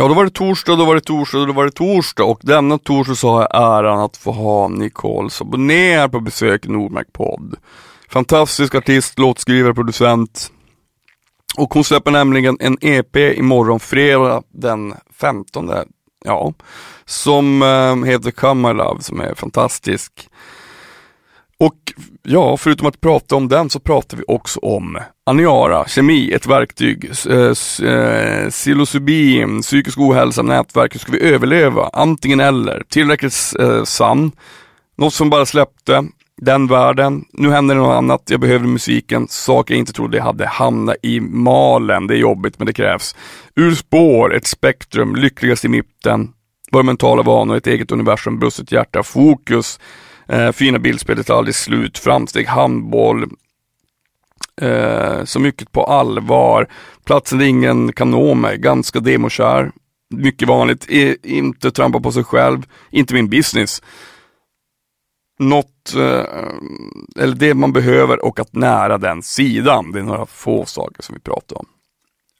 Ja, då var det torsdag, då var det torsdag, då var det torsdag och denna torsdag så har jag äran att få ha Nicole Saboné här på besök i Nordmark podd. Fantastisk artist, låtskrivare, producent. Och hon släpper nämligen en EP imorgon fredag den 15. Ja, som eh, heter Come My Love som är fantastisk. Och ja, förutom att prata om den så pratar vi också om Aniara, kemi, ett verktyg, eh, eh, psilocybin, psykisk ohälsa, nätverk, hur ska vi överleva? Antingen eller, tillräckligt eh, sann, något som bara släppte, den världen, nu händer det något annat, jag behöver musiken, saker jag inte trodde jag hade hamnat i malen, det är jobbigt men det krävs. Ur spår, ett spektrum, lyckligast i mitten, våra mentala vanor, ett eget universum, brustet hjärta, fokus, Eh, fina bildspelet, tar aldrig slut, framsteg, handboll, eh, så mycket på allvar, platsen där ingen kan nå mig, ganska demokär, mycket vanligt, e inte trampa på sig själv, inte min business. Något, eh, eller det man behöver och att nära den sidan, det är några få saker som vi pratar om.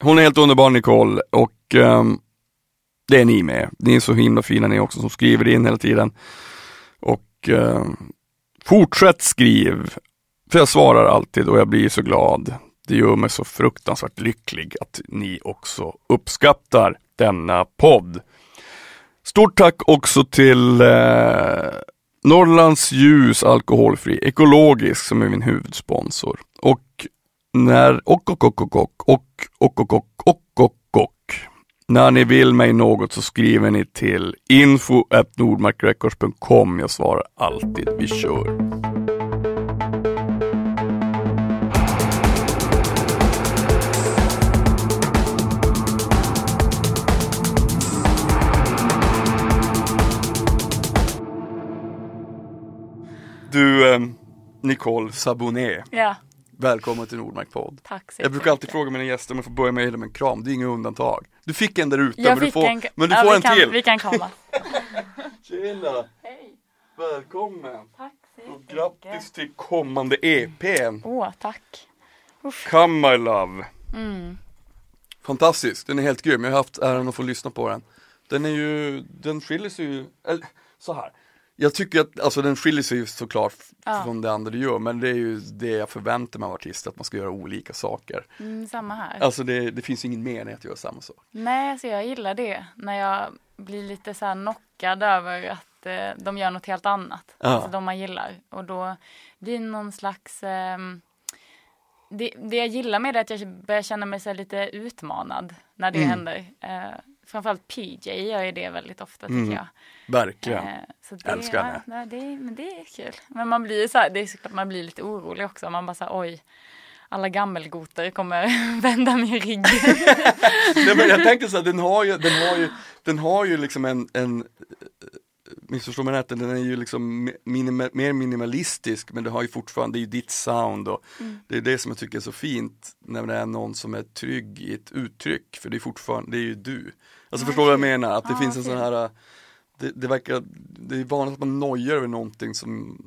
Hon är helt underbar Nicole och eh, det är ni med. Ni är så himla fina ni också som skriver in hela tiden. Och eh, fortsätt skriv. För jag svarar alltid och jag blir så glad. Det gör mig så fruktansvärt lycklig att ni också uppskattar denna podd. Stort tack också till eh, Norrlands ljus alkoholfri ekologisk som är min huvudsponsor. Och när och och och och och och och och och och och när ni vill mig något så skriver ni till info nordmarkrecords.com. Jag svarar alltid. Vi kör! Du, eh, Nicole Saboné. Ja. Välkommen till Nordmark podd. Tack så Jag brukar alltid fråga mina gäster om jag får börja med med en kram, det är inget undantag. Du fick en där ute, men du får, en, men du ja, får vi en kan, till. Vi kan krama. Tjena! Hej! Välkommen! Tack så Och grattis till kommande EPn! Åh, tack. Come My Love! Mm. Fantastisk, den är helt grym. Jag har haft äran att få lyssna på den. Den är ju, den skiljer sig ju, eller så här. Jag tycker att, alltså den skiljer sig ju såklart Ja. från det andra du gör, men det är ju det jag förväntar mig av artister, att man ska göra olika saker. Mm, samma här. Alltså det, det finns ingen mening att göra samma sak. Nej, så jag gillar det. När jag blir lite så här knockad över att eh, de gör något helt annat. Ja. Alltså de man gillar. Och då blir det någon slags... ehm, det, det jag gillar med det är att jag börjar känna mig så lite utmanad när det Mm. händer. Eh, framförallt PJ gör ju det väldigt ofta tycker Mm. jag. Verkligen. Eh, så det, Älskar henne. ja, det, men det är kul. Men man blir så här, det är såklart man blir lite orolig också. Man bara så här, oj, alla gammelgoter kommer vända mig ryggen. Nej, men jag tänker så här, den har ju, den har ju, den har ju liksom en, en missförstå mig rätt, den är ju liksom minima, mer minimalistisk men det har ju fortfarande, det är ju ditt sound och det är det som jag tycker är så fint när det är någon som är trygg i ett uttryck för det är fortfarande, det är ju du. Alltså förstår du vad jag menar? Att det Ja, finns en okej. sån här, det, det verkar, det är vanligt att man nojar över någonting som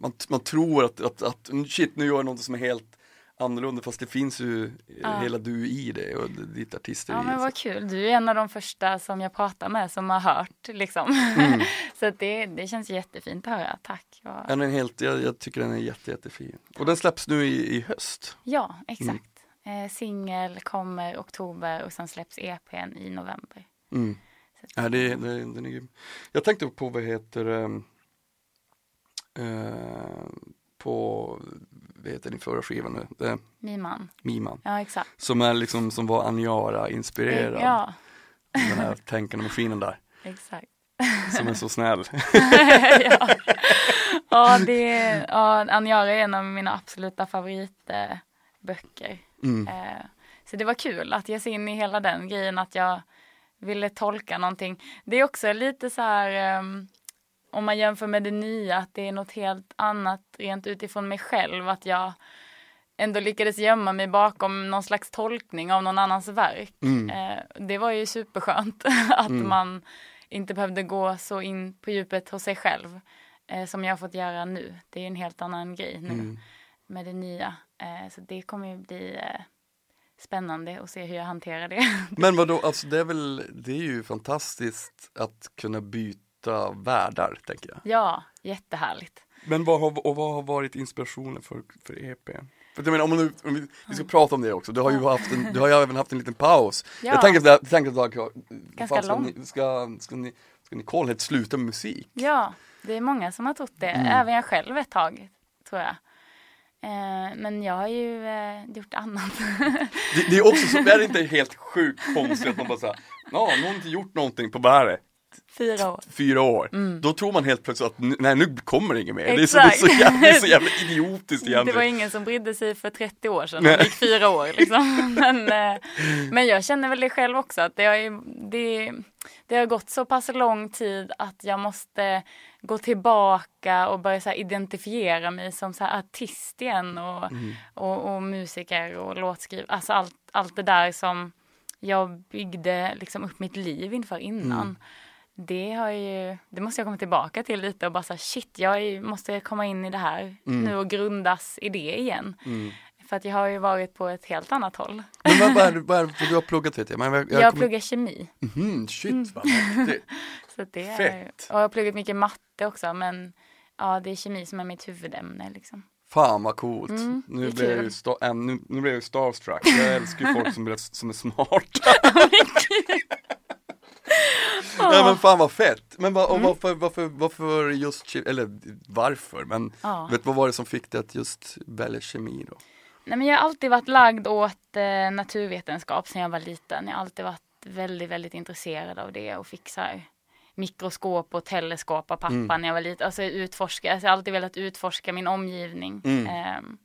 man, man tror att, att, att shit nu gör jag något som är helt annorlunda fast det finns ju Ja. hela du i det och ditt artisteri. Ja men vad kul, du är en av de första som jag pratar med som har hört liksom. Mm. så det, det känns jättefint att höra, tack. Och, Den är helt, jag, jag tycker den är jätte, jättefin. Och den släpps nu i, i höst. ja, exakt. Eh, Singel kommer oktober och sen släpps EPn i november. Mm. Ja, det, det, den är grym. Jag tänkte på vad heter eh, på, vad heter din förra skiva nu? Det, Min man. Miman. Ja exakt. Som är liksom, som var Aniara inspirerad. Ja, Den här tänkande maskinen där. exakt. Som är så snäll. ja. ja, det, ja, Aniara är en av mina absoluta favoritböcker. Mm. Eh, så det var kul att ge sig in i hela den grejen att jag ville tolka någonting. Det är också lite så här ehm, om man jämför med det nya att det är något helt annat rent utifrån mig själv att jag ändå lyckades gömma mig bakom någon slags tolkning av någon annans verk. Mm. Eh, det var ju superskönt att Mm. man inte behövde gå så in på djupet hos sig själv eh, som jag har fått göra nu. Det är en helt annan grej nu Mm. Med det nya. Eh, så det kommer ju bli eh, spännande att se hur jag hanterar det. Men vadå, alltså det är väl, det är ju fantastiskt att kunna byta världar, tänker jag. Ja, jättehärligt. Men vad har, och vad har varit inspirationen för, för EP? För jag menar, om, nu, om vi, vi ska prata om det också, du har ju haft en, du har ju även haft en liten paus. Ja. Jag tänker att, tänker att jag, Ganska fan, ska, lång. ni, ska, ska, ni, ska Nicole helt sluta med musik? Ja, det är många som har trott det. Mm. Även jag själv ett tag, tror jag. Eh, men jag har ju eh, gjort annat. Det, det är också så, är det inte helt sjukt konstigt att man bara säger, ja, någon har inte gjort någonting på är det? Fyra år. fyra år, då tror man helt plötsligt att nej nu kommer det inget mer. Det är så, det är så, jävla, det är så jävla idiotiskt Det var egentligen. ingen som brydde sig för 30 år sedan. Det gick fyra år liksom. Men, eh, men jag känner väl det själv också. Att det, har det, det har gått så pass lång tid att jag måste gå tillbaka och börja så identifiera mig som så artist igen. Och, Mm. och, och musiker och låtskrivare. Alltså allt, allt det där som jag byggde liksom upp mitt liv inför innan. Mm. Det, har ju, det måste jag komma tillbaka till lite och bara säga shit, jag är- måste komma in i det här nu och grundas i det igen. Mm. För att jag har ju varit på ett helt annat håll. Men vad, vad, vad, för du har pluggat vet jag, men jag, Jag, jag kommer- pluggar kemi. Mhm, shit vad mäktigt. Så det är, Fett. och jag har pluggat mycket matte också men ja, det är kemi som är mitt huvudämne liksom. Fan vad coolt. Mm, nu, blev jag ju sta- äh, nu, nu blev jag starstruck. Jag älskar ju folk som är, som är smarta. Nej men fan vad fett. Men va, Mm. varför, varför, varför just eller varför, men Ja. vet vad var det som fick dig att just välja kemi då? Nej, men jag har alltid varit lagd åt eh, naturvetenskap sedan jag var liten. Jag har alltid varit väldigt, väldigt intresserad av det och fick så här mikroskop och teleskop av pappa Mm. när jag var liten. Alltså utforska, alltså, jag har alltid velat utforska min omgivning. Mm. Ehm,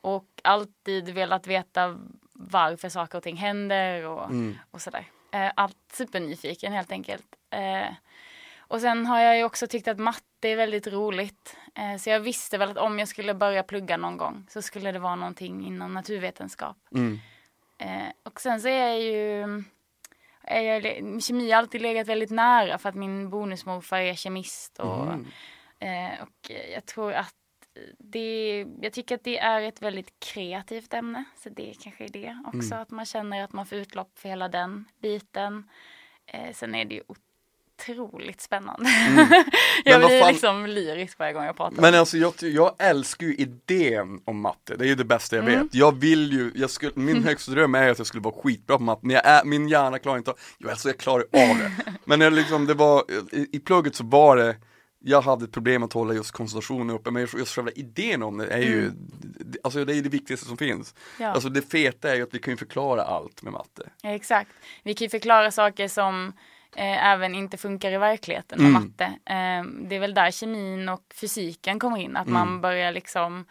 och alltid velat veta varför saker och ting händer och, Mm. och sådär. Eh, allt supernyfiken helt enkelt. Eh, och sen har jag ju också tyckt att matte är väldigt roligt. Eh, så jag visste väl att om jag skulle börja plugga någon gång så skulle det vara någonting inom naturvetenskap. Mm. Eh, och sen så är jag ju jag, kemi har alltid legat väldigt nära för att min bonusmorfar är kemist och, Mm. eh, och jag tror att det, jag tycker att det är ett väldigt kreativt ämne. Så det kanske är det också, Mm. att man känner att man får utlopp för hela den biten. Eh, sen är det ju otroligt spännande. jag Men vad blir fan- liksom lyrisk varje gång jag pratar. Men alltså jag, jag älskar ju idén om matte, det är ju det bästa jag Mm. vet. Jag vill ju, jag skulle, min högsta dröm är att jag skulle vara skitbra på matte, men jag är, min hjärna klarar inte av, jo alltså jag klarar av det. Men jag liksom, det var, i, i plugget så var det, jag hade ett problem att hålla just koncentrationen uppe, men just själva idén om det är ju, det- alltså det är det viktigaste som finns. Ja. Alltså det feta är ju att vi kan förklara allt med matte. Ja, Exakt. Vi kan ju förklara saker som eh, även inte funkar i verkligheten med Mm. matte. Eh, det är väl där kemin och fysiken kommer in. Att Mm. man börjar liksom,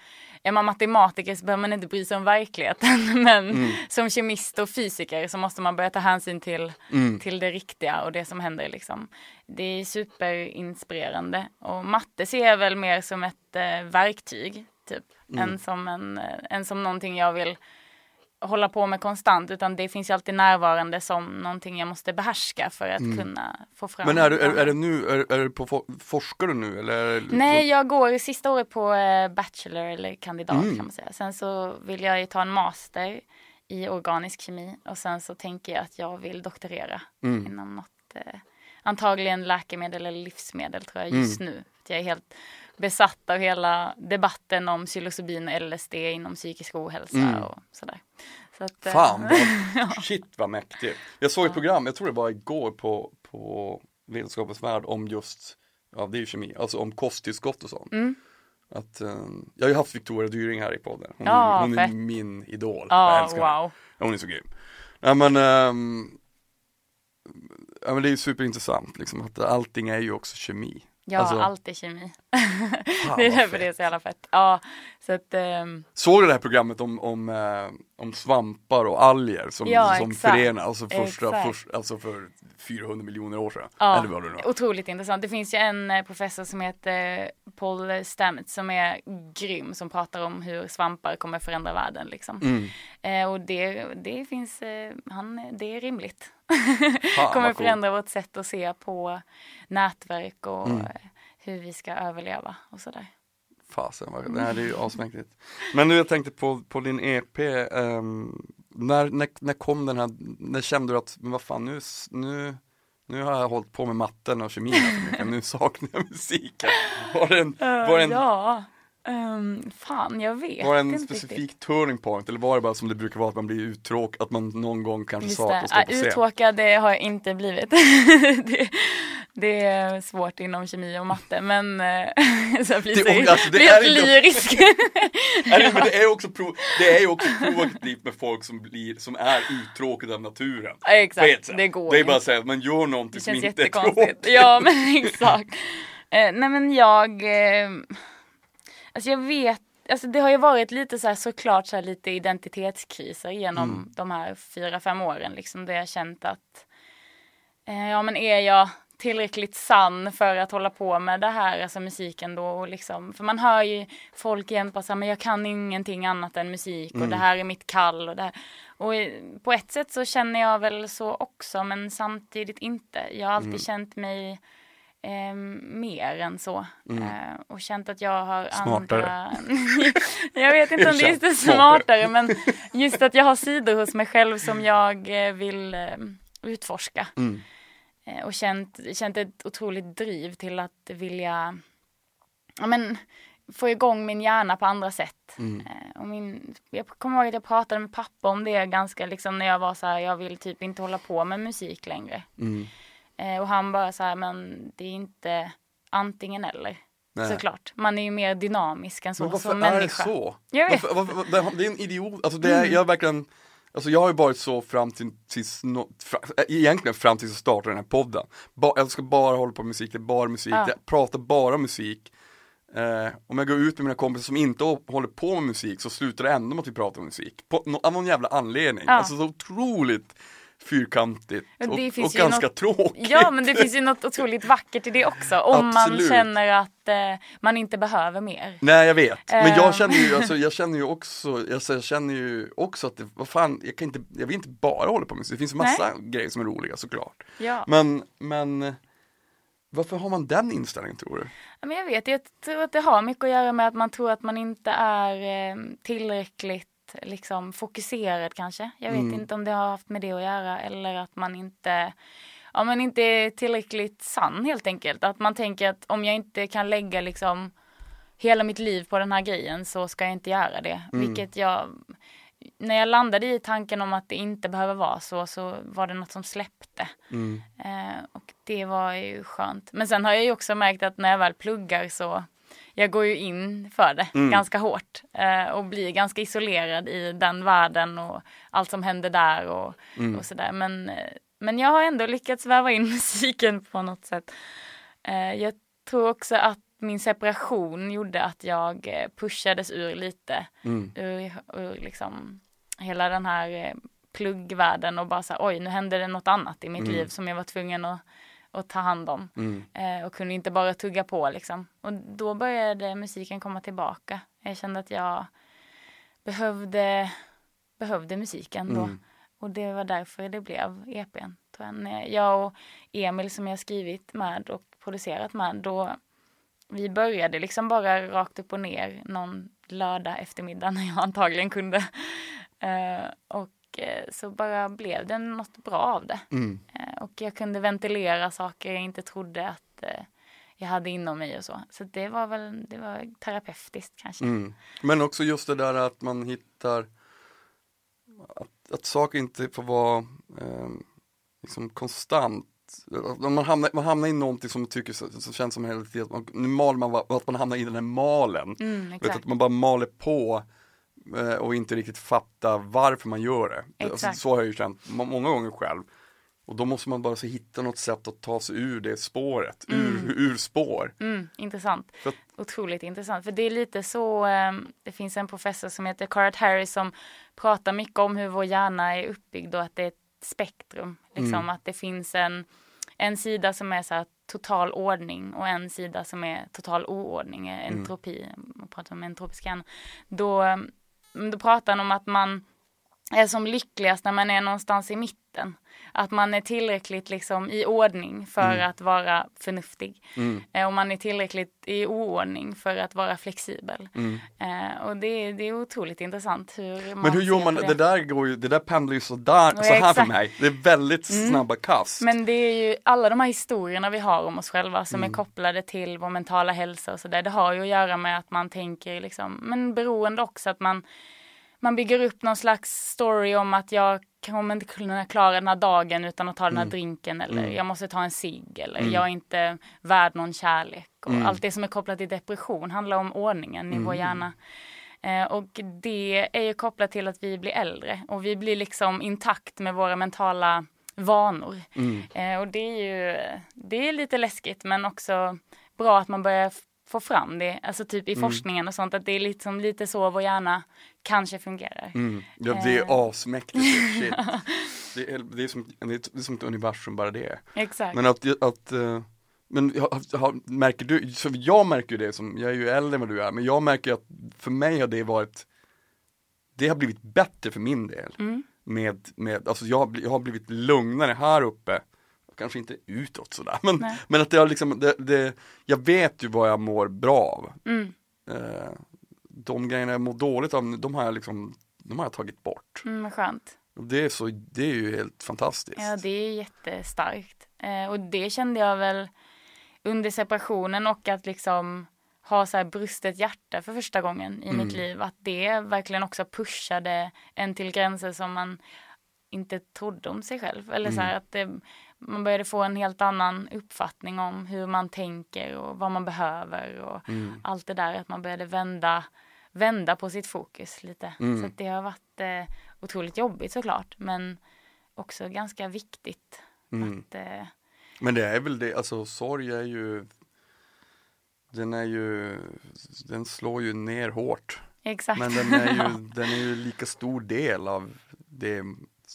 är man matematiker så behöver man inte bry sig om verkligheten. Men Mm. som kemist och fysiker så måste man börja ta hänsyn till, Mm. till det riktiga och det som händer liksom. Det är superinspirerande. Och matte ser jag väl mer som ett eh, verktyg, typ. Mm. Än, som en, eh, än som någonting jag vill hålla på med konstant utan det finns ju alltid närvarande som någonting jag måste behärska för att kunna få fram. Mm. Men är du, är, är det nu, är, är du på, for- forskar du nu eller? Nej, jag går sista året på eh, bachelor eller kandidat Mm. kan man säga. Sen så vill jag ju ta en master i organisk kemi och sen så tänker jag att jag vill doktorera Mm. inom något, eh, antagligen läkemedel eller livsmedel tror jag just nu. För jag är helt besatt av hela debatten om psilocybin och LSD inom psykisk ohälsa Mm. och sådär. Så att, eh, Fan, vad, shit vad mäktigt. Jag såg ett program, jag tror det var igår på, på Vetenskapens Värld om just, ja det är ju kemi, alltså om kosttillskott och sånt. Mm. Att, eh, jag har ju haft Victoria Dyring här i podden, hon, är, hon är min idol. jag Ja, älskar henne. wow. Hon är så grym. Ja men, ehm, ja, men det är ju superintressant liksom, att allting är ju också kemi. Ja, Alltså, allt är kemi. Det är därför det är så jävla fett. Ja, så att ehm, Såg du det här programmet om, om, eh, om svampar och alger som, Ja, som exakt. förenar, alltså, första, först, alltså för 400 miljoner år sedan? Ja, Eller vad det nu otroligt intressant. Det finns ju en eh, professor som heter Paul Stamets som är grym som pratar om hur svampar kommer förändra världen liksom. Mm. Eh, och det, det finns, eh, han, det är rimligt. Fan, kommer vad coolt. förändra vårt sätt att se på nätverk och Mm. Eh, hur vi ska överleva och sådär. Fasen, vad, det här är ju asmäktigt. Men nu jag tänkte på, på din EP, ehm, när, när, när kom den här, när kände du att, men vad fan nu, nu, nu har jag hållit på med matten och kemin nu saknar jag musiken. Var det en, var det en, Ja, ehm, fan jag vet var det en inte specifik riktigt. turning point eller var det bara som det brukar vara att man blir uttråkad, att man någon gång kanske Just det. att scen? uttråkad det har jag inte blivit. det, det är svårt inom kemi och matte men eh, så jag blir, Det- så, alltså, det blir är lyrisk. Nej, men det är ju också, pro, det är också proaktivt med folk som blir, som är uttråkade av naturen. Ja, exakt, det går Det är bara att säga att man gör någonting som inte är tråkigt. Ja men exakt. Eh, nej men jag, eh, alltså jag vet, alltså det har ju varit lite så här såklart så här lite identitetskriser genom Mm. de här fyra, fem åren liksom där jag känt att eh, ja men är jag tillräckligt sann för att hålla på med det här, alltså musiken då och liksom, för man hör ju folk så här, men jag kan ingenting annat än musik och Mm. det här är mitt kall och det här. Och i- på ett sätt så känner jag väl så också men samtidigt inte. Jag har alltid Mm. känt mig eh, mer än så. Eh, och känt att jag har Mm. Smartare. andra... jag vet inte om det är just Erkänn, smartare men just att jag har sidor hos mig själv som jag eh, vill eh, utforska. Mm. Eh, och känt, känt ett otroligt driv till att vilja ja, men, få igång min hjärna på andra sätt. Mm. Eh, och min, jag kommer ihåg att jag pratade med pappa om det ganska liksom när jag var så här, jag vill typ inte hålla på med musik längre. Mm. Eh, och han bara så här, men det är inte antingen eller. Nej. Såklart, man är ju mer dynamisk än så Men varför som är människa. det så? Jag vet. Varför, varför, det- det är en idiot, alltså det är, jag har verkligen Alltså jag har ju varit så fram till, tills, no, fra, egentligen fram tills jag startade den här podden. Ba, jag ska bara hålla på med musik, det är bara musik, Ja. jag pratar bara musik. Eh, om jag går ut med mina kompisar som inte håller på med musik så slutar det ändå med att vi pratar om musik. På, no, av någon jävla anledning. Ja. Alltså så otroligt fyrkantigt Och och, ganska något- tråkigt. Ja men det finns ju något otroligt vackert i det också. Om man Absolut. känner att eh, man inte behöver mer. Nej jag vet, men jag känner ju, alltså, jag känner ju också, alltså, jag känner ju också att det, vad fan, jag kan inte, jag vill inte bara hålla på med musik, det finns massa grejer som är roliga såklart. Ja. Men, men varför har man den inställningen tror du? Ja, Men jag vet, jag tror att det har mycket att göra med att man tror att man inte är eh, tillräckligt liksom, fokuserad kanske. Jag vet Mm. inte om det har haft med det att göra eller att man inte ja, men inte är tillräckligt sann helt enkelt. Att man tänker att om jag inte kan lägga liksom hela mitt liv på den här grejen så ska jag inte göra det. Mm. Vilket jag, när jag landade i tanken om att det inte behöver vara så, så var det något som släppte. Mm. Eh, och det var ju skönt. Men sen har jag ju också märkt att när jag väl pluggar så jag går ju in för det Mm. ganska hårt eh, och blir ganska isolerad i den världen och allt som händer där och, Mm. och sådär. Men, eh, men jag har ändå lyckats väva in musiken på något sätt. Eh, jag tror också att min separation gjorde att jag eh, pushades ur lite Mm. ur, ur liksom hela den här eh, pluggvärlden och bara så här, oj nu hände det något annat i mitt Mm. liv som jag var tvungen att, att ta hand om. Mm. Eh, och kunde inte bara tugga på liksom. Och då började musiken komma tillbaka. Jag kände att jag behövde, behövde musiken då. Mm. Och det var därför det blev EPn. jag. Och Emil som jag skrivit med och producerat med, då vi började liksom bara rakt upp och ner någon lördag eftermiddag när jag antagligen kunde. Eh, och så bara blev det något bra av det. Mm. Eh, och jag kunde ventilera saker jag inte trodde att eh, jag hade inom mig och så. Så det var väl det var terapeutiskt kanske. Mm. Men också just det där att man hittar att, att saker inte får vara eh, liksom konstant. Man hamnar, man hamnar i någonting som, tycker, som känns som hela tiden, att man, nu maler man, att man hamnar i den här malen. Mm, Vet, att man bara maler på eh, och inte riktigt fattar varför man gör det. Alltså, så har jag ju känt må- många gånger själv. Och då måste man bara så hitta något sätt att ta sig ur det spåret, ur, ur spår. Mm, intressant. För att- Otroligt intressant. För det är lite så, eh, det finns en professor som heter Carat Harris som pratar mycket om hur vår hjärna är uppbyggd och att det är ett spektrum. Liksom Mm. att det finns en, en sida som är så här total ordning och en sida som är total oordning, eh, entropi, man pratar om entropisk hjärna. Då, eh, Mm, då pratar han om att man är som lyckligast när man är någonstans i mitten. Att man är tillräckligt liksom i ordning för Mm. att vara förnuftig. Mm. Eh, och man är tillräckligt i oordning för att vara flexibel. Mm. Eh, och det, är- det är otroligt intressant hur man Men hur gör man, på det. där går ju, det där pendlar ju sådär, Ja, så här för exakt. mig. Det är väldigt Mm. snabba kast. Men det är ju alla de här historierna vi har om oss själva som Mm. är kopplade till vår mentala hälsa och sådär. Det har ju att göra med att man tänker liksom, men beroende också att man, man bygger upp någon slags story om att jag kommer inte kunna klara den här dagen utan att ta den här Mm. drinken eller Mm. jag måste ta en cigg eller Mm. jag är inte värd någon kärlek. Och Mm. Allt det som är kopplat till depression handlar om ordningen i vår Mm. hjärna. Eh, och det är ju kopplat till att vi blir äldre och vi blir liksom intakt med våra mentala vanor. Mm. Eh, och det är ju det är lite läskigt men också bra att man börjar få fram det, alltså typ i Mm. forskningen och sånt, att det är liksom lite så vår hjärna kanske fungerar. Mm. Ja, det är Eh. asmäktigt. Shit. Det är, det, är som, det är som ett universum bara det. Exakt. Men att, att eh, men märker du, så jag märker ju det som, jag är ju äldre än vad du är, men jag märker att för mig har det varit Det har blivit bättre för min del Mm. med, med alltså jag, jag har blivit lugnare här uppe Kanske inte utåt sådär, men, Nej. men att det har liksom, det, det, jag vet ju vad jag mår bra av Mm. eh, De grejerna jag mår dåligt av, de har jag liksom, de har jag tagit bort Mm, skönt. Det är så, det är ju helt fantastiskt Ja, det är jättestarkt. Eh, och det kände jag väl under separationen och att liksom ha så här brustet hjärta för första gången i Mm. mitt liv. Att det verkligen också pushade en till gränser som man inte trodde om sig själv. Eller så här Mm. att det, man började få en helt annan uppfattning om hur man tänker och vad man behöver och Mm. allt det där. Att man började vända, vända på sitt fokus lite. Mm. Så det har varit eh, otroligt jobbigt såklart. Men också ganska viktigt Mm. att eh, Men det är väl det, alltså sorg är ju Den är ju Den slår ju ner hårt Exakt. Men den är ju, den är ju lika stor del av det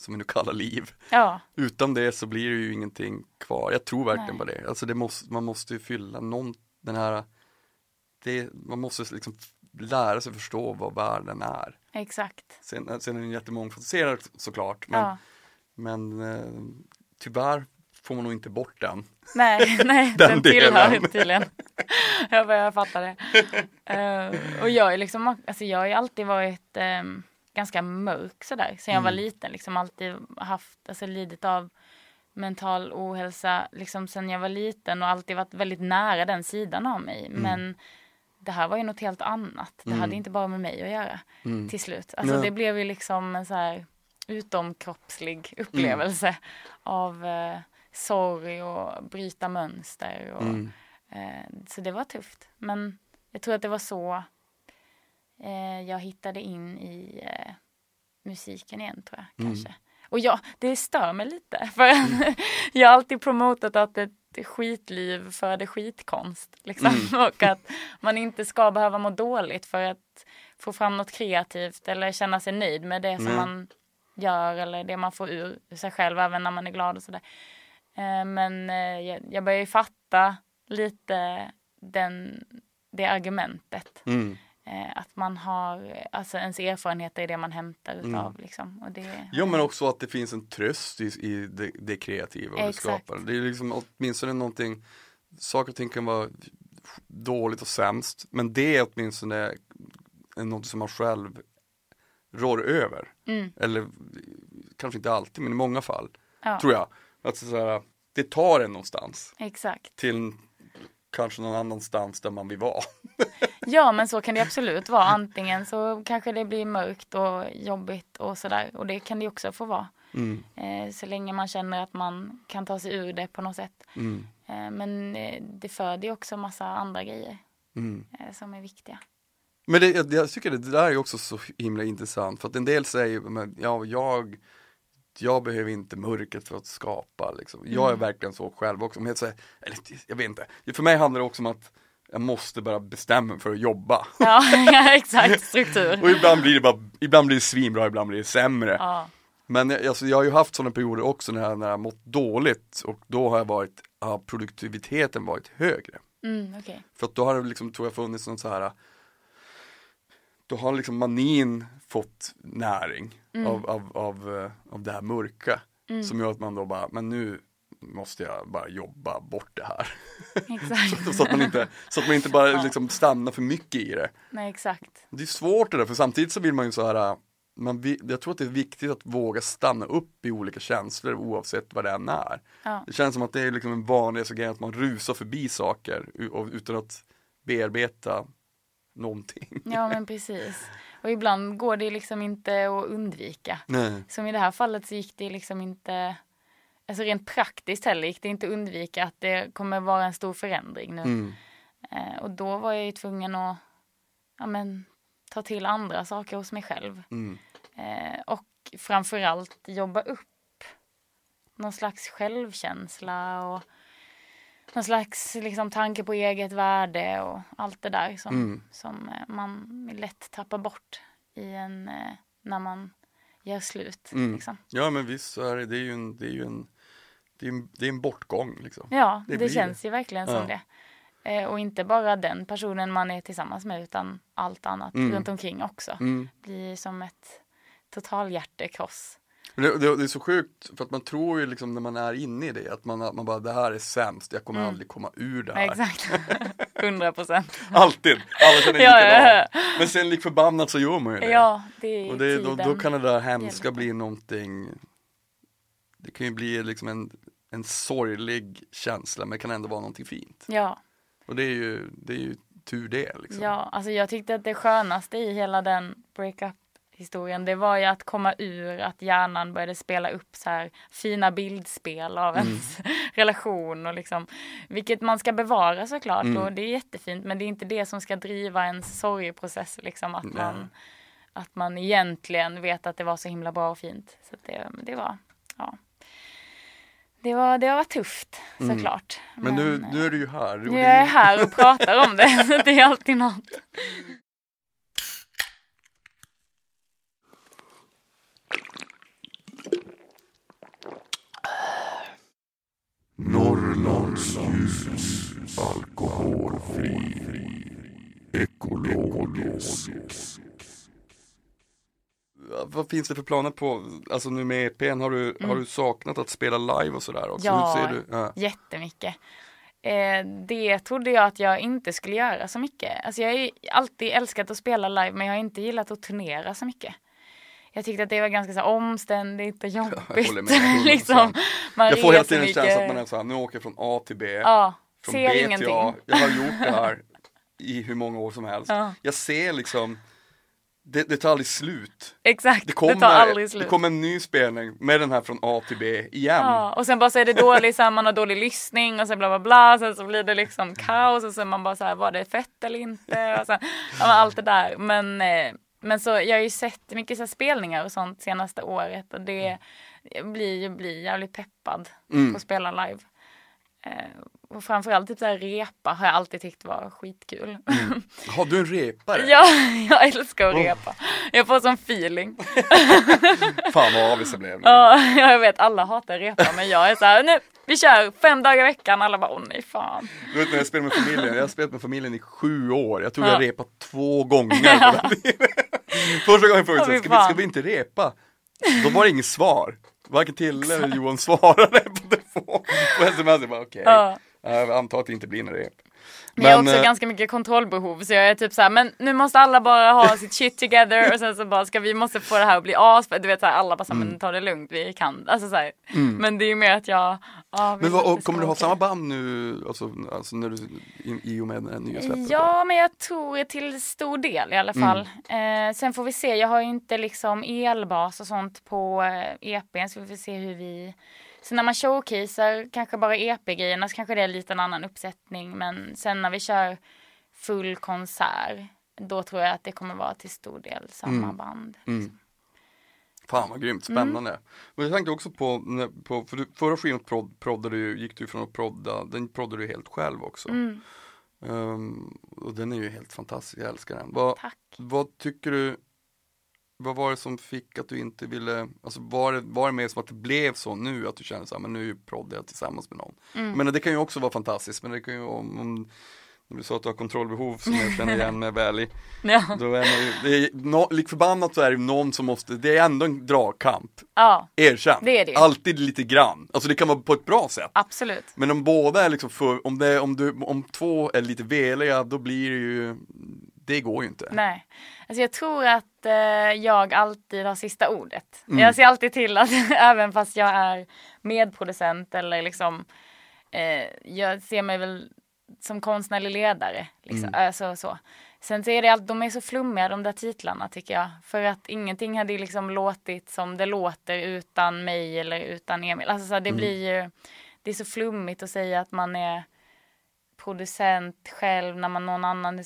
som vi nu kallar liv ja, Utan det så blir det ju ingenting kvar Jag tror verkligen Nej. på det Alltså det måste, man måste ju fylla någon Den här det, Man måste liksom lära sig förstå vad världen är exakt. Sen, sen är den jättemångfacetterad såklart men, Ja. men eh, tyvärr får man nog inte bort den Nej, nej Den den, tillhör delen. tydligen. jag börjar fatta det. Eh, och jag är liksom, alltså jag har ju alltid varit ehm, ganska mörk sådär. Sen jag var Mm. liten, liksom alltid haft, alltså lidit av mental ohälsa liksom sen jag var liten och alltid varit väldigt nära den sidan av mig. Men det här var ju något helt annat. Det Mm. hade inte bara med mig att göra mm. till slut. Alltså Ja. det blev ju liksom en så här utomkroppslig upplevelse av eh, sorg och bryta mönster. Och, Mm. eh, så det var tufft. Men jag tror att det var så eh, jag hittade in i eh, musiken igen tror jag Mm. kanske. Och ja, det stör mig lite. För jag har alltid promotat att ett skitliv föder skitkonst. Liksom. Mm. Och att man inte ska behöva må dåligt för att få fram något kreativt eller känna sig nöjd med det som man gör eller det man får ur sig själv även när man är glad och sådär. Eh, Men eh, jag, jag börjar ju fatta lite den, det argumentet. Mm. Eh, Att man har, alltså ens erfarenheter är det man hämtar utav liksom. Och det, Ja men också att det finns en tröst i, i det, det kreativa och det Exakt. skapande. Det är liksom åtminstone någonting, saker och ting kan vara dåligt och sämst, men det är åtminstone är något som man själv rår över. Mm, Eller kanske inte alltid, men i många fall, ja, tror jag. Att så här, det tar en någonstans exakt. till kanske någon annanstans där man vill vara. Ja men så kan det absolut vara. Antingen så kanske det blir mörkt och jobbigt och sådär. Och det kan det också få vara. Mm, Eh, så länge man känner att man kan ta sig ur det på något sätt. mm, Eh, men eh, det föder ju också massa andra grejer mm. eh, som är viktiga. Men det, jag, jag tycker det där är också så himla intressant för att en del säger, men, ja jag jag behöver inte mörkret för att skapa liksom. Jag är Mm. verkligen så själv också, men jag, eller, jag vet inte. För mig handlar det också om att jag måste bara bestämma mig för att jobba. Ja, exakt. Struktur. Och ibland blir det bara, ibland blir det svinbra, ibland blir det sämre. Ja, Men jag- alltså, jag har ju haft sådana perioder också när jag, när jag mått dåligt och då har jag varit, har produktiviteten varit högre. mm, okej. För att då har det liksom, tror jag funnits någon så här då har liksom manin fått näring Mm. av, av, av, eh, av det här mörka. Som gör att man då bara, men nu måste jag bara jobba bort det här. Exakt. så, att man inte, så att man inte bara Ja. liksom stannar för mycket i det. Nej, exakt. Det är svårt det där, för samtidigt så vill man ju så här man, jag tror att det är viktigt att våga stanna upp i olika känslor oavsett vad det än är. Ja. Det känns som att det är liksom en vanligaste grej att man rusar förbi saker utan att bearbeta någonting. Ja, men precis. Och ibland går det liksom inte att undvika. Nej. Som i det här fallet så gick det liksom inte, alltså rent praktiskt heller gick det inte att undvika att det kommer vara en stor förändring nu. Mm. Eh, och då var jag ju tvungen att ja, men, ta till andra saker hos mig själv. Mm. Eh, och framförallt jobba upp någon slags självkänsla och någon slags liksom, tanke på eget värde och allt det där som, Mm. som eh, man lätt tappar bort i en, eh, när man gör slut. Mm. Liksom. Ja men visst så är det, det är ju en, det är ju en, det är en, det är en bortgång liksom. Ja, Det det, känns ju verkligen som Ja. det. Eh, och inte bara den personen man är tillsammans med utan allt annat Mm. runt omkring också. Mm. Blir som ett total hjärtekross. Det, det, det är så sjukt för att man tror ju liksom när man är inne i det att man, att man bara det här är sämst, jag kommer Mm. aldrig komma ur det Ja, här. exakt. 100 procent. Alltid, alla känner Ja, likadant. ja. Men sen lik förbannat så gör man ju det. Ja, det är Och det, då, tiden. då kan det där hemska bli någonting Det kan ju bli liksom en, en sorglig känsla men det kan ändå vara någonting fint. Ja, Och det är ju, det är ju tur det liksom. ja, alltså jag tyckte att det skönaste i hela den breakup historien, det var ju att komma ur att hjärnan började spela upp så här fina bildspel av Mm. ens relation och liksom, vilket man ska bevara såklart Mm. och det är jättefint men det är inte det som ska driva ens sorgeprocess liksom att man, att man egentligen vet att det var så himla bra och fint. Så det, det var, ja. Det var, det var tufft såklart. Mm. Men, nu, eh, nu är du ju här. Nu är jag här och pratar om det, det är alltid något. Norrlands ljus, alkoholfri, ekologisk. Vad finns det för planer på, alltså nu med EPn, har du, har du saknat att spela live och sådär också? Mm. Ja. Hur ser du? Ja. Jättemycket. Eh, det trodde jag att jag inte skulle göra så mycket. Alltså jag har ju alltid älskat att spela live men jag har inte gillat att turnera så mycket. Jag tyckte att det var ganska så här, omständigt och jobbigt. håller med, 100%. liksom, Jag får hela tiden en mycket. känsla att man är såhär, nu åker jag från A till B. Ja, från ser B till ingenting. A. Jag har gjort det här i hur många år som helst. Ja. Jag ser liksom, det, det tar aldrig slut. Exakt, Det kommer, det tar aldrig slut. det kommer en ny spelning med den här från A till B igen. Ja, och sen bara så är det dålig, så här, man har dålig lyssning och sen bla bla bla, sen så blir det liksom kaos och sen man bara så här, var det fett eller inte? Och sen, ja, allt det där. Men, eh, men så, jag har ju sett mycket så spelningar och sånt senaste året och det jag blir, jag blir jävligt peppad Mm. på att spela live. Eh, och framförallt typ så här repa har jag alltid tyckt var skitkul. Har du en repare? ja, jag älskar att Oh. repa. Jag får sån feeling. Fan vad avis jag blev. Ja, jag vet alla hatar repa men jag är så här, nu vi kör fem dagar i veckan. Alla bara, åh nej fan. Du vet när jag spelar med familjen, jag har spelat med familjen i sju år. Jag tror Ja. jag repat två gånger. Första gången frågade jag, ska, vi, ska vi inte repa? Då var det inget svar. Varken Tille eller Johan svarade på telefon. På sms, jag bara okej. Ja. Jag antar att det inte blir någon rep. Men jag har också eh, ganska mycket kontrollbehov så jag är typ så här, men nu måste alla bara ha sitt shit together och sen så bara ska vi måste få det här att bli as. Du vet så här, alla bara så här, Mm. men ta det lugnt, vi kan. Alltså så här. Men det är ju mer att jag, ja, vill Men vad, det och, kommer du ha samma band nu, alltså, alltså när du, i, i och med den nya släppet? Ja, men jag tror till stor del i alla Mm. fall. Eh, sen får vi se, jag har ju inte liksom elbas och sånt på eh, EPn så vi får se hur vi så när man showcasear kanske bara EP-grejerna så kanske det är lite en annan uppsättning men sen när vi kör full konsert då tror jag att det kommer vara till stor del samma Mm. band. Mm. Fan vad grymt, spännande. Men jag tänkte också på, på för du, förra skivan prod, proddade du, gick du från att prodda, den proddade du helt själv också. Mm, Ehm, och den är ju helt fantastisk, jag älskar den. Vad, tack. vad tycker du, vad var det som fick att du inte ville, alltså var det, var det mer som att det blev så nu att du kände så här, men nu proddar jag tillsammans med någon. Mm. Men det kan ju också vara fantastiskt, men det kan ju om, om Du sa att du har kontrollbehov som jag känner igen mig väl i. Ja. Då är man ju, det är, no, lik förbannat så är det någon som måste, det är ändå en dragkamp. ja, Erkänn. Det är det. Alltid lite grann. Alltså det kan vara på ett bra sätt. absolut. Men om båda är liksom för, om, det, om, du, om två är lite veliga, då blir det ju, det går ju inte. Nej. Alltså jag tror att eh, jag alltid har sista ordet. Mm. Jag ser alltid till att även fast jag är medproducent eller liksom eh, jag ser mig väl som konstnärlig ledare. Liksom. Mm. Alltså, så. Sen så är det allt, de är så flummiga de där titlarna tycker jag. För att ingenting hade liksom låtit som det låter utan mig eller utan Emil. Alltså så här, det Mm. blir ju, det är så flummigt att säga att man är producent själv när man någon annan.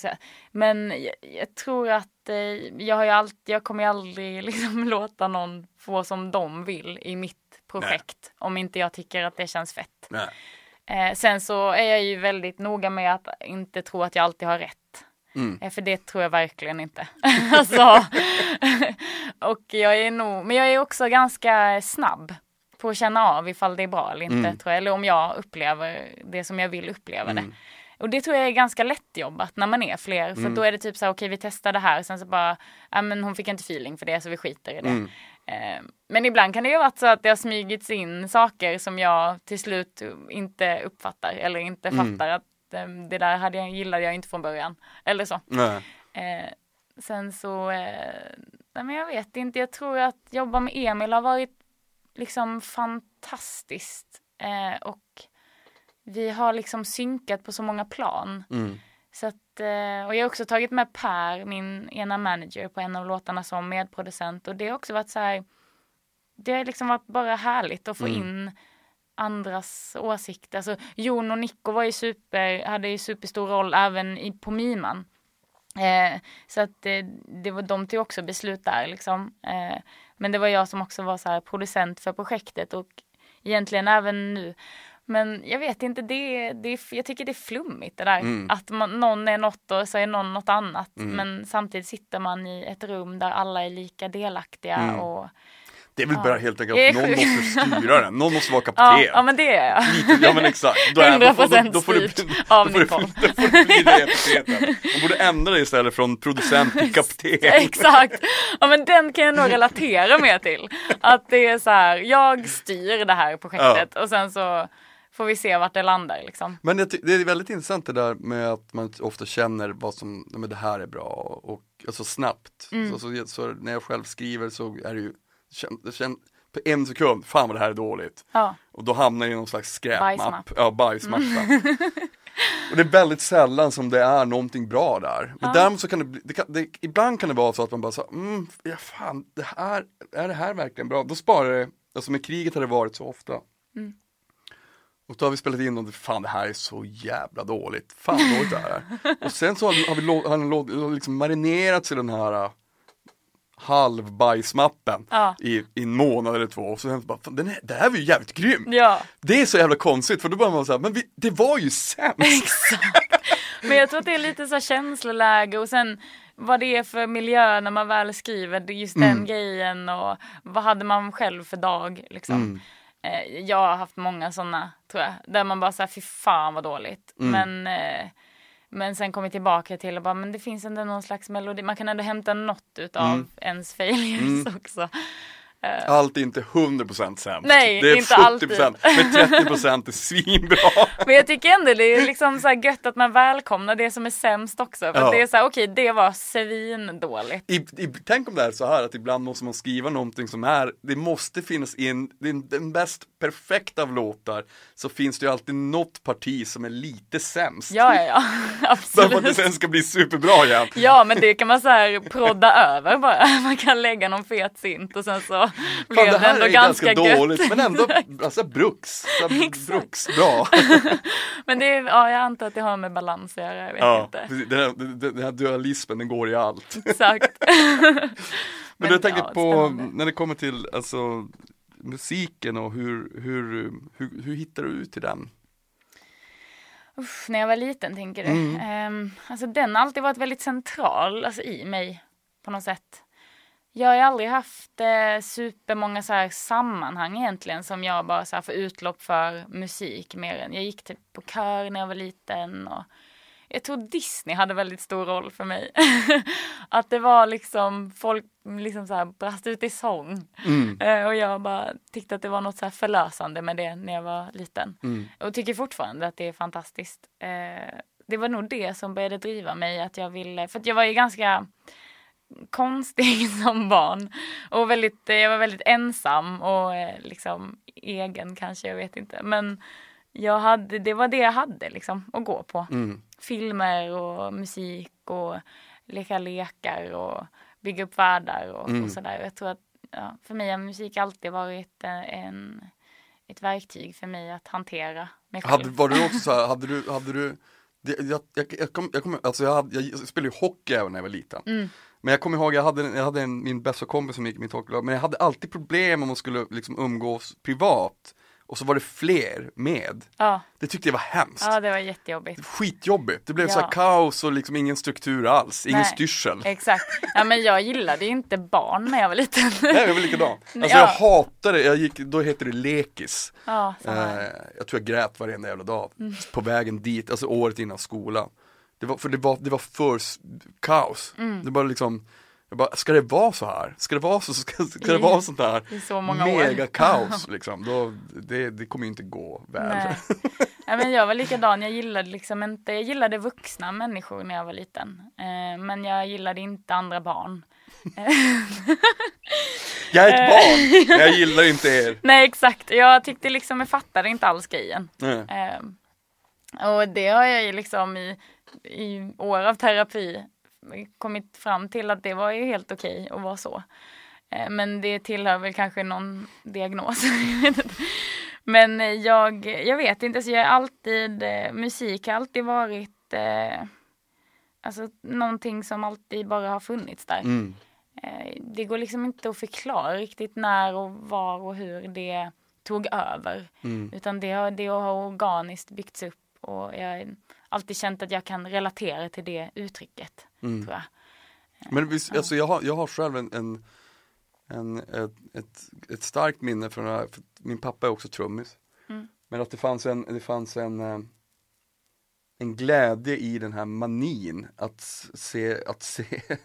Men jag, jag tror att eh, jag har ju alltid, jag kommer ju aldrig liksom låta någon få som de vill i mitt projekt. Om inte jag tycker att det känns fett. Nej. Eh, sen så är jag ju väldigt noga med att inte tro att jag alltid har rätt. Mm. Eh, för det tror jag verkligen inte. alltså, och jag är nog, men jag är också ganska snabb på att känna av ifall det är bra eller inte. Mm. Tror jag. Eller om jag upplever det som jag vill uppleva det. Mm. Och det tror jag är ganska lättjobbat när man är fler. För Mm. då är det typ så här, okej vi testar det här. Sen så bara, ja men hon fick inte feeling för det så vi skiter i det. Mm. Eh, Men ibland kan det ju vara så att det har smygits in saker som jag till slut inte uppfattar. Eller inte Mm. fattar att eh, det där hade jag, gillade jag inte från början. Eller så. Eh, sen så, eh, nej men jag vet inte, jag tror att jobba med Emil har varit liksom fantastiskt. Eh, och vi har liksom synkat på så många plan. Mm. Så att, eh, och jag har också tagit med Per, min ena manager, på en av låtarna som medproducent. Och det har också varit så här, det har liksom varit bara härligt att få Mm. in andras åsikter. Alltså, Jon och Nico var ju super, hade ju superstor roll även i, på Miman. Eh, så att eh, det var de tog också beslut där liksom. Eh, men det var jag som också var så här producent för projektet och egentligen även nu. Men jag vet inte, det, det, jag tycker det är flummigt det där. Mm. Att man, någon är något och så är någon något annat. Mm. Men samtidigt sitter man i ett rum där alla är lika delaktiga. Mm. Och, Det är väl Ja. bara helt enkelt att någon måste styra den, någon måste vara ja, kapten. ja, men det är jag. Lite, ja men exakt. Då är- då får- 100% då- då får du- då av får du- Nicole. Då får det bli det. Man borde ändra det istället från producent till kapten. Exakt. Ja men den kan jag nog relatera mer till. Att det är så här, jag styr det här projektet och sen så får vi se vart det landar liksom. Men ty- det är väldigt intressant det där med att man ofta känner vad som, men det här är bra och alltså snabbt. Mm. Så, så, så när jag själv skriver så är det ju, känn, det känn, på en sekund, fan vad det här är dåligt. Ja, Och då hamnar jag i någon slags skräpmapp. Bajsmapp. Ja, bajsmappa. och det är väldigt sällan som det är någonting bra där. Men Ja. däremot så kan det, bli, det, kan, det ibland kan det vara så att man bara så, mm, ja fan, det här, är det här verkligen bra? Då sparar det, alltså med kriget har det varit så ofta. Mm. Och då har vi spelat in och fan det här är så jävla dåligt, fan dåligt det här är. Och sen så har, har vi har den liksom marinerats i den här halvbajsmappen Ja. i, i en månad eller två och sen bara, fan, den här, det här var ju jävligt grym. ja. Det är så jävla konstigt för då börjar man säga, men vi, det var ju sämst. exakt. Men jag tror att det är lite så känsloläge och sen vad det är för miljö när man väl skriver just den Mm. grejen och vad hade man själv för dag liksom. Mm. Eh, Jag har haft många sådana tror jag, där man bara säger fy fan vad dåligt. Mm. Men, eh, men sen kommer tillbaka till och bara, men det finns ändå någon slags melodi, man kan ändå hämta något utav Mm. ens failures Mm. också. Allt är inte 100% sämst. Nej, det är inte 70% men 30% är svinbra. Men jag tycker ändå det är liksom så gött att man välkomnar det som är sämst också. För Ja. att det är så här, okej det var svindåligt. I, i, tänk om det är så här att ibland måste man skriva någonting som är, det måste finnas in, den, den bäst perfekta av låtar, så finns det ju alltid något parti som är lite sämst. Ja, ja, ja. Bara för att det Absolut. sen ska bli superbra igen. Ja, men det kan man så här prodda över bara. Man kan lägga någon fet synt och sen så blev Fan, det här ändå är ganska, ganska dåligt men ändå alltså, bruks, så, Exakt. bruks bra. Men det är, ja, jag antar att det har med balans att göra, jag vet Ja, inte. den, här, den, här dualismen den går i allt. Exakt. Men, jag tänker ja, på spännande. när det kommer till alltså, musiken och hur, hur, hur, hur hittar du ut till den? Uff, när jag var liten tänker du. Mm. Ehm, alltså den har alltid varit väldigt central alltså, i mig på något sätt. Jag har aldrig haft eh, supermånga så här sammanhang egentligen som jag bara så här får utlopp för musik mer än. Jag gick typ på kör när jag var liten och jag tror Disney hade väldigt stor roll för mig. att det var liksom folk liksom så här brast ut i sång. Mm. Eh, och jag bara tyckte att det var något så här förlösande med det när jag var liten. Mm. Och tycker fortfarande att det är fantastiskt. Eh, det var nog det som började driva mig att jag ville, för att jag var ju ganska konstig som barn. Och väldigt, eh, jag var väldigt ensam och eh, liksom egen kanske, jag vet inte. Men jag hade, det var det jag hade liksom att gå på. Mm. Filmer och musik och leka lekar och bygga upp världar och, Mm. och sådär. Jag tror att ja, för mig har musik alltid varit eh, en, ett verktyg för mig att hantera mig själv. Hade, var du också så här, hade du, hade du det, jag, jag, jag, kom, jag, kom, alltså jag, hade, jag spelade ju hockey även när jag var liten. Mm. Men jag kommer ihåg, jag hade, jag hade en, min bästa kompis som gick i mitt hockeylag, men jag hade alltid problem om man skulle liksom umgås privat. Och så var det fler med. Ja, Det tyckte jag var hemskt. ja, det var jättejobbigt. Skitjobbigt. Det blev så Ja. här kaos och liksom ingen struktur alls, ingen Nej. styrsel. Exakt. Ja, men jag gillade ju inte barn när jag var liten. Nej, jag var likadan. Alltså Ja. jag hatade, jag gick, då hette det lekis. Ja. Eh, jag tror jag grät varenda jävla dag Mm. på vägen dit, alltså året innan skolan. Det var, för det var, det var för kaos. Mm. Det bara liksom, jag bara, ska det vara så här? Ska det vara så, ska, ska det vara sånt här så många år. mega kaos liksom? Då, det, det kommer ju inte gå väl. Nej. Men jag var likadan, jag gillade liksom inte, jag gillade vuxna människor när jag var liten. Eh, men jag gillade inte andra barn. Jag är ett Eh. barn, men jag gillar inte er. Nej exakt, jag tyckte liksom, jag fattade inte alls grejen. Nej. Eh, och det har jag ju liksom i, i år av terapi kommit fram till att det var ju helt okej att vara så. Eh, men det tillhör väl kanske någon diagnos. Men eh, jag, jag vet inte, så jag är alltid, eh, musik har alltid varit eh, alltså någonting som alltid bara har funnits där. Mm. Det går liksom inte att förklara riktigt när och var och hur det tog över. Mm. Utan det har, det har organiskt byggts upp och jag har alltid känt att jag kan relatera till det uttrycket. Mm. Tror jag. Men visst, alltså jag har, jag har själv en, en, en ett, ett, starkt minne från det här, för min pappa är också trummis. Mm. Men att det fanns en, det fanns en, eh, en glädje i den här manin att se, att se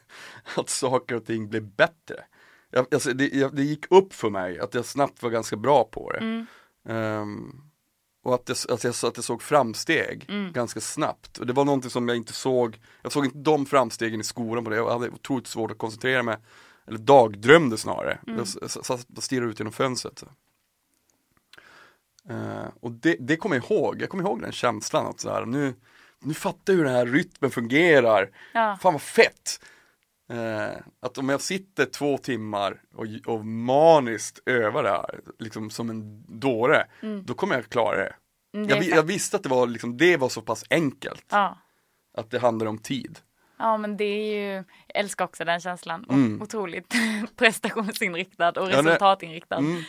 att saker och ting blev bättre. Jag, alltså det, jag, det gick upp för mig att jag snabbt var ganska bra på det. Mm. Ehm, och att jag, att, jag, att jag såg framsteg Mm. ganska snabbt. Och det var någonting som jag inte såg, jag såg inte de framstegen i skolan på det. Jag hade otroligt svårt att koncentrera mig, eller dagdrömde snarare. Mm. Jag satt och stirrade ut genom fönstret. Eh, och det, det kommer jag ihåg, jag kommer ihåg den känslan att så här, nu, nu fattar jag hur den här rytmen fungerar. Ja. Fan vad fett! Eh, att om jag sitter två timmar och, och maniskt övar det här, liksom som en dåre, då kommer jag klara det. Mm, det Jag, jag visste att det var, liksom, det var så pass enkelt, Ja. att det handlar om tid. ja, men det är ju, jag älskar också den känslan. Mm. Otroligt prestationsinriktad och Ja, resultatinriktad. Mm.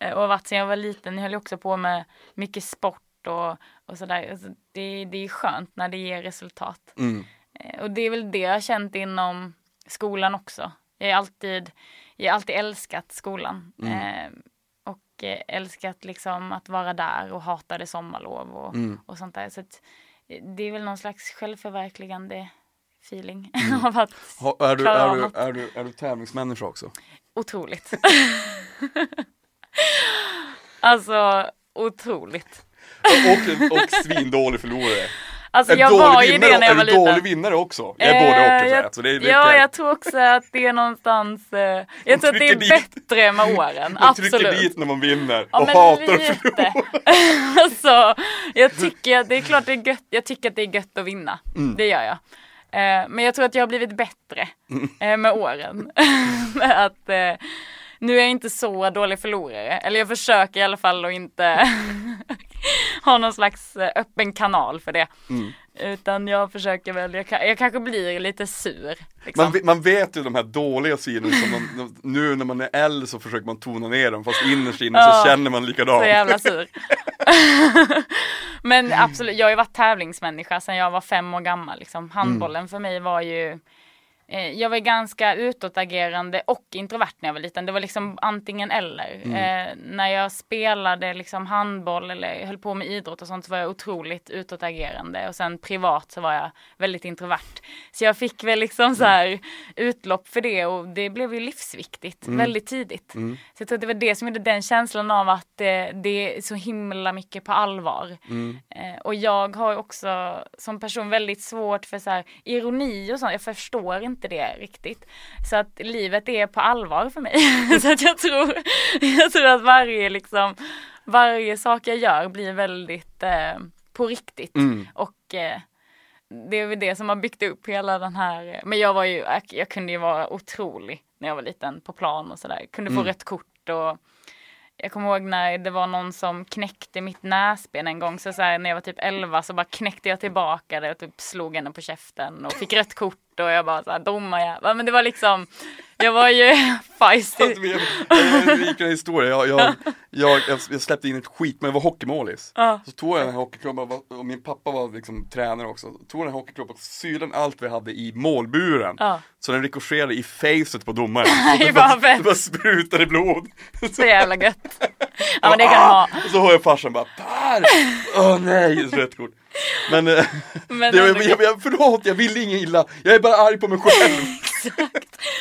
Eh, Och har varit sen jag var liten, jag höll också på med mycket sport och, och sådär. Alltså det, det är skönt när det ger resultat. Mm. Eh, Och det är väl det jag har känt inom skolan också. Jag har alltid, jag har alltid älskat skolan. Eh, och eh, älskat liksom att vara där och hatade sommarlov och, Mm. och sånt där. Så att, eh, det är väl någon slags självförverkligande feeling av att Ha, är, du, är, du, är, du, är du tävlingsmänniska också? Otroligt. alltså otroligt. Och, och svindålig förlorare. Alltså En jag var ju det när jag var Är du dålig liten. vinnare också? Jag är både och Eh, jag Så det, är- det, Ja, jag tror också att det är någonstans, eh, jag tror att det är trycker dit. bättre med åren, Man trycker absolut. dit när man vinner Ja, och hatar att lite. förlora. alltså, jag tycker att det är klart det är gött, jag tycker att det är gött att vinna. Mm. Det gör jag. Eh, men jag tror att jag har blivit bättre eh, med åren. med att eh, nu är jag inte så dålig förlorare. Eller jag försöker i alla fall att inte ha någon slags eh, öppen kanal för det. Mm. Utan jag försöker väl, jag, jag kanske blir lite sur. Liksom. Man, vet- man vet ju de här dåliga sidorna som man, nu när man är äldre så försöker man tona ner dem fast innerst inne så känner man likadant. Så jävla sur. Men absolut, jag har ju varit tävlingsmänniska sedan jag var fem år gammal. Liksom. Handbollen för mig var ju jag var ganska utåtagerande och introvert när jag var liten. Det var liksom antingen eller. Mm. Eh, när jag spelade liksom handboll eller höll på med idrott och sånt så var jag otroligt utåtagerande. Och sen privat så var jag väldigt introvert. Så jag fick väl liksom så här utlopp för det och det blev ju livsviktigt väldigt tidigt. Mm. Så jag tror att det var det som gjorde den känslan av att eh, det är så himla mycket på allvar. Mm. Eh, och jag har också som person väldigt svårt för så här, ironi och sånt. Jag förstår inte det riktigt. Så att livet är på allvar för mig. så att jag tror, jag tror att varje liksom, varje sak jag gör blir väldigt eh, på riktigt. Mm. Och eh, det är väl det som har byggt upp hela den här, men jag var ju, jag, jag kunde ju vara otrolig när jag var liten på plan och sådär. Kunde få Mm. rött kort och jag kommer ihåg när det var någon som knäckte mitt näsben en gång. Så, så här, när jag var typ 11 så bara knäckte jag tillbaka det och typ slog henne på käften och fick rött kort och jag bara såhär domarjävel. Men det var liksom, jag var ju feisty. Fast vi- En rikare historia, jag, jag, jag, jag, jag släppte in ett skit, men jag var hockeymålis. Ja. Så tog jag den här hockeyklubban och min pappa var liksom tränare också. Tog den här hockeyklubban och syrde den allt vi hade i målburen. Ja. Så den rikoscherade i facet på domaren. Så det bara, det bara sprutade blod. Så jävla gött. Ja men det kan du ha. Och så hör jag farsan bara Per! Åh nej, rött kort. Men, eh, Men jag, jag, jag, förlåt, jag vill ingen illa. Jag är bara arg på mig själv.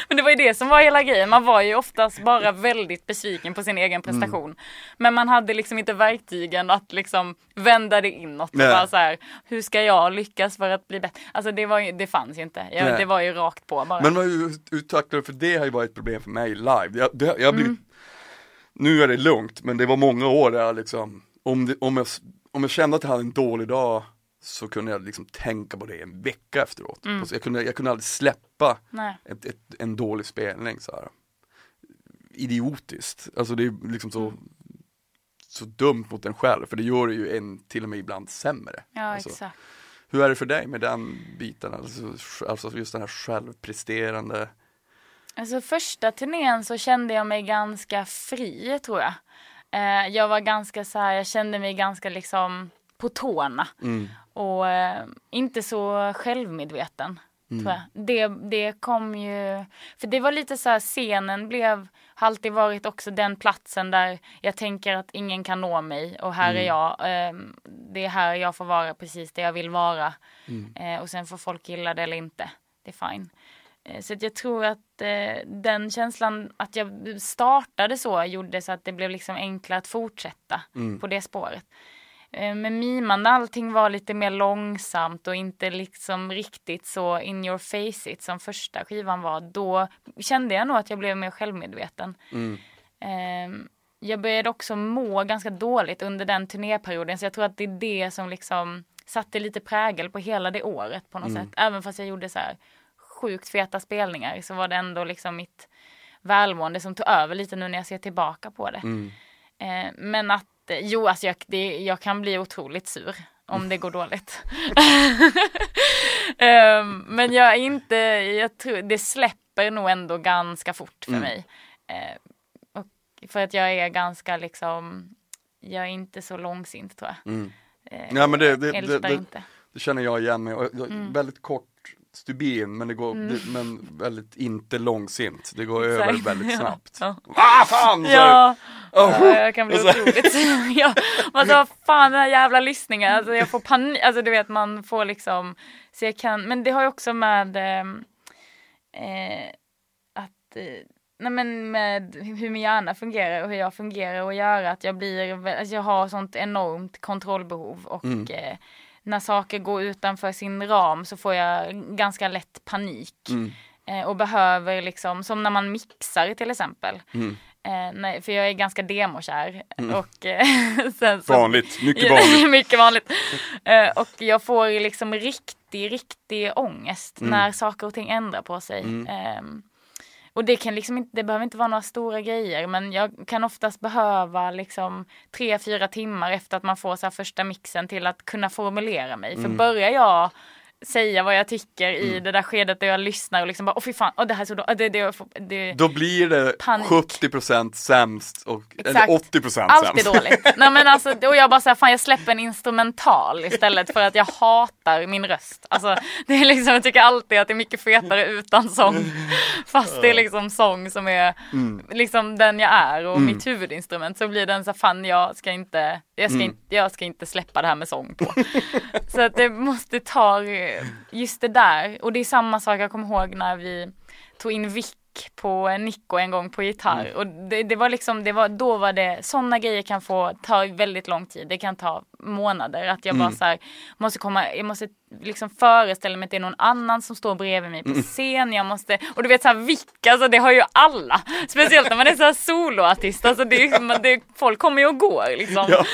Men det var ju det som var hela grejen. Man var ju oftast bara väldigt besviken på sin egen prestation. Men man hade liksom inte verktygen att liksom vända det inåt. Bara så här, hur ska jag lyckas för att bli bättre? Alltså det, var ju, det fanns ju inte. Jag, det var ju rakt på bara. Men hur tacklar för det har ju varit ett problem för mig live. Jag, det, jag har blivit, Mm. Nu är det lugnt, men det var många år där jag liksom, om, det, om, jag, om jag kände att jag hade en dålig dag så kunde jag liksom tänka på det en vecka efteråt. Mm. Så jag, kunde, jag kunde aldrig släppa ett, ett, en dålig spelning så här. Idiotiskt, alltså det är liksom så, Mm. så dumt mot en själv, för det gör det ju en till och med ibland sämre. Ja Alltså, exakt. Hur är det för dig med den biten, alltså, alltså just den här självpresterande Alltså första turnén så kände jag mig ganska fri tror jag. Eh, jag var ganska så här, jag kände mig ganska liksom på tårna. Mm. Och eh, inte så självmedveten. Tror jag. Det, det kom ju, för det var lite så här, scenen blev, har alltid varit också den platsen där jag tänker att ingen kan nå mig och här är jag. Eh, det är här jag får vara precis där jag vill vara. Eh, och sen får folk gilla det eller inte. Det är fine. Eh, Så jag tror att eh, den känslan att jag startade så gjorde så att det blev liksom enklare att fortsätta på det spåret. Eh, med mimande allting var lite mer långsamt och inte liksom riktigt så in your face it som första skivan var. Då kände jag nog att jag blev mer självmedveten. Eh, jag började också må ganska dåligt under den turnéperioden så jag tror att det är det som liksom satte lite prägel på hela det året på något sätt. Även fast jag gjorde så här sjukt feta spelningar så var det ändå liksom mitt välmående som tog över lite nu när jag ser tillbaka på det. Eh, men att, eh, jo alltså jag, det, jag kan bli otroligt sur om det går dåligt. Ehm, men jag är inte, jag tror, det släpper nog ändå ganska fort för mig. Eh, och för att jag är ganska liksom, jag är inte så långsint tror jag. Mm. Ja, men det- det- det- det- inte. Det känner jag igen mig. Och jag- Mm. Väldigt kort stubin men det går, det, men väldigt inte långsint. Det går över Exakt. väldigt Ja. snabbt. Ja. Ah fan! Ja, Oh, ja, jag kan bli och otroligt ja, Man sa, fan den här jävla lyssningen, alltså jag får panik, alltså du vet man får liksom, så jag kan, men det har ju också med ehm, eh, att, eh, nej men med hur min hjärna fungerar och hur jag fungerar att göra att jag blir, alltså jag har sånt enormt kontrollbehov och Mm. eh, när saker går utanför sin ram så får jag ganska lätt panik. Mm. Eh, och behöver liksom, som när man mixar till exempel. Mm. Eh, nej, för jag är ganska demokär. Och, eh, sen så, Vanligt, mycket vanligt. mycket vanligt. Eh, och jag får liksom riktig, riktig ångest Mm. när saker och ting ändrar på sig. Och det kan liksom inte, det behöver inte vara några stora grejer men jag kan oftast behöva liksom tre, fyra timmar efter att man får så här första mixen till att kunna formulera mig. Mm. För börjar jag säga vad jag tycker i Mm. det där skedet där jag lyssnar och liksom bara, åh fy fan, åh, det här är så då, det, det, det, Då blir det Panik. 70% sämst och, Exakt. eller 80% allt är sämst. dåligt. Nej men alltså, och jag bara säger fan jag släpper en instrumental istället för att jag hatar min röst. Alltså det är liksom, jag tycker alltid att det är mycket fetare utan sång. Fast det är liksom sång som är Mm. liksom den jag är och mitt huvudinstrument så blir den så fan jag ska inte, jag ska, Mm. inte, jag ska inte släppa det här med sång på. så att det måste ta just det där. Och det är samma sak jag kommer ihåg när vi tog in Vic på Nico en gång på gitarr. Mm. och det, det var liksom, det var, då var det, sådana grejer kan få ta väldigt lång tid, det kan ta månader att jag bara Mm. så här, måste komma, jag måste liksom föreställa mig att det är någon annan som står bredvid mig på Mm. scen, jag måste, och du vet så här Vic, alltså det har ju alla, speciellt när man är så här soloartist, alltså det, är- det, folk kommer ju och går liksom. Ja.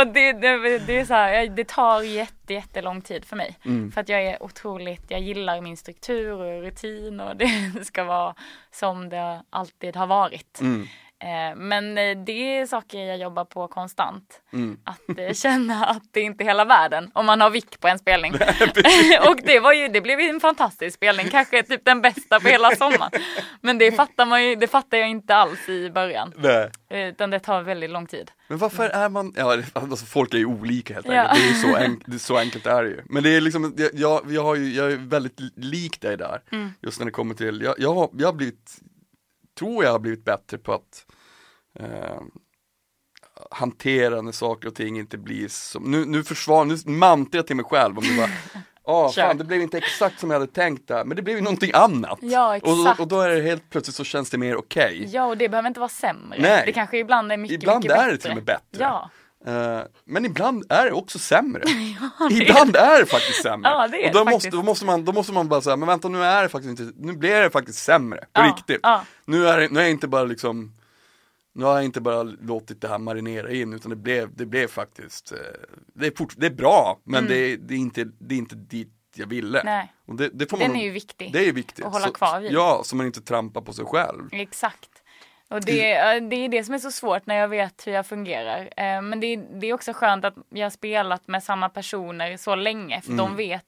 Och det, det, det är så här, det tar jätte, jättelång tid för mig. Mm. För att jag är otroligt, jag gillar min struktur och rutin och det ska vara som det alltid har varit. Mm. Eh, Men eh, det är saker jag jobbar på konstant. Mm. Att eh, känna att det inte är hela världen om man har vick på en spelning. och det var ju, det blev ju en fantastisk spelning, kanske typ den bästa på hela sommaren. Men det fattar man ju, det fattar jag inte alls i början. Nej. Utan det tar väldigt lång tid. Men varför är man, ja alltså folk är ju olika helt Ja. enkelt, det är ju så, enk, det så enkelt är det ju. Men det är liksom, jag, jag, har ju, jag är väldigt lik dig där, Mm. just när det kommer till, jag, jag, har, jag har blivit, tror jag har blivit bättre på att eh, hantera när saker och ting inte blir som, nu, nu försvar, nu mantrar jag till mig själv om det bara Ja, Kör. fan det blev inte exakt som jag hade tänkt där, men det blev ju någonting annat. Ja, och, då- exakt. och då är det helt plötsligt så känns det mer okej. Ja, och det behöver inte vara sämre. Nej. Det kanske ibland är mycket, Ibland mycket är bättre. det till och med bättre. Ja, Eh, men ibland är det också sämre. ibland är det faktiskt sämre. Ja, det och då det måste, faktiskt. då, måste man, då måste man bara säga, men vänta nu är det faktiskt inte, nu blir det faktiskt sämre. På Ja, riktigt. ja. Nu, är det, nu är jag inte bara liksom nu har jag inte bara låtit det här marinera in utan det blev, det blev faktiskt, eh, det är, fort, det är bra men det, är, det, är inte, det är inte dit jag ville. Mm. Nej. Och det, det får Den man, är ju viktig. Det är viktigt. att hålla så, kvar vid. Ja, så man inte trampar på sig själv. exakt. Och det, det är det som är så svårt när jag vet hur jag fungerar. Eh, Men det, är- det är också skönt att jag har spelat med samma personer så länge. För Mm. de vet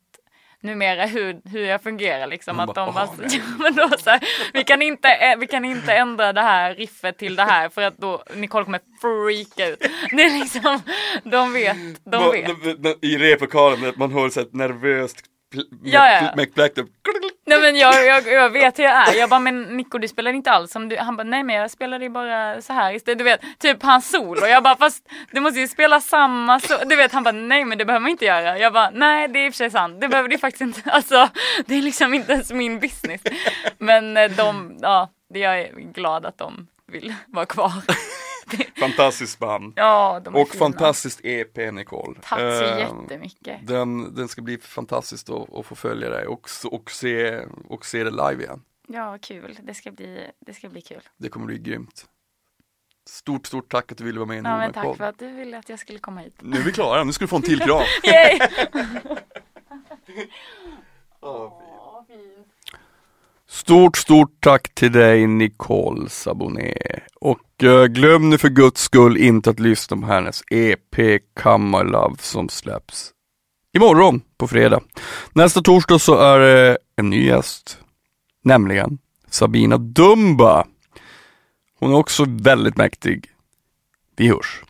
numera hur, hur jag fungerar liksom. Man att bara, de bara, "Åh, nej." ja, men då så här, vi, kan inte, eh, vi kan inte ändra det här riffet till det här för att då Nicole kommer freaka ut. Det är liksom, de vet, de vet. I replokalen, man hör ett nervöst Ja, ja. Nej men jag, jag, jag vet hur jag är. Jag bara, men Nico du spelar inte alls som du. Han bara, nej men jag spelade ju bara så här istället. Du vet, typ hans solo. Jag bara, fast du måste ju spela samma så. Du vet, han bara, nej men det behöver man inte göra. Jag bara, nej det är i och för sig sant. Det behöver det faktiskt inte. Alltså, det är liksom inte ens min business. Men eh, de, ja, jag är glad att de vill vara kvar. Fantastiskt band. Ja, de är Och fina. fantastiskt EP Nicole. Tack så Eh, jättemycket. Den, den ska bli fantastiskt att, att få följa dig och, och, se, och se det live igen. Ja, kul. Det ska bli, det ska bli kul. Det kommer bli grymt. Stort, stort tack att du ville vara med i Ja, tack för att du ville att jag skulle komma hit. Nu är vi klara, nu ska du få en till kram. Yay! Stort, stort tack till dig Nicole Saboné. Och eh, glöm nu för guds skull inte att lyssna på hennes EP Come My Love som släpps imorgon på fredag. Nästa torsdag så är det en ny gäst, nämligen Sabina Dumba. Hon är också väldigt mäktig. Vi hörs.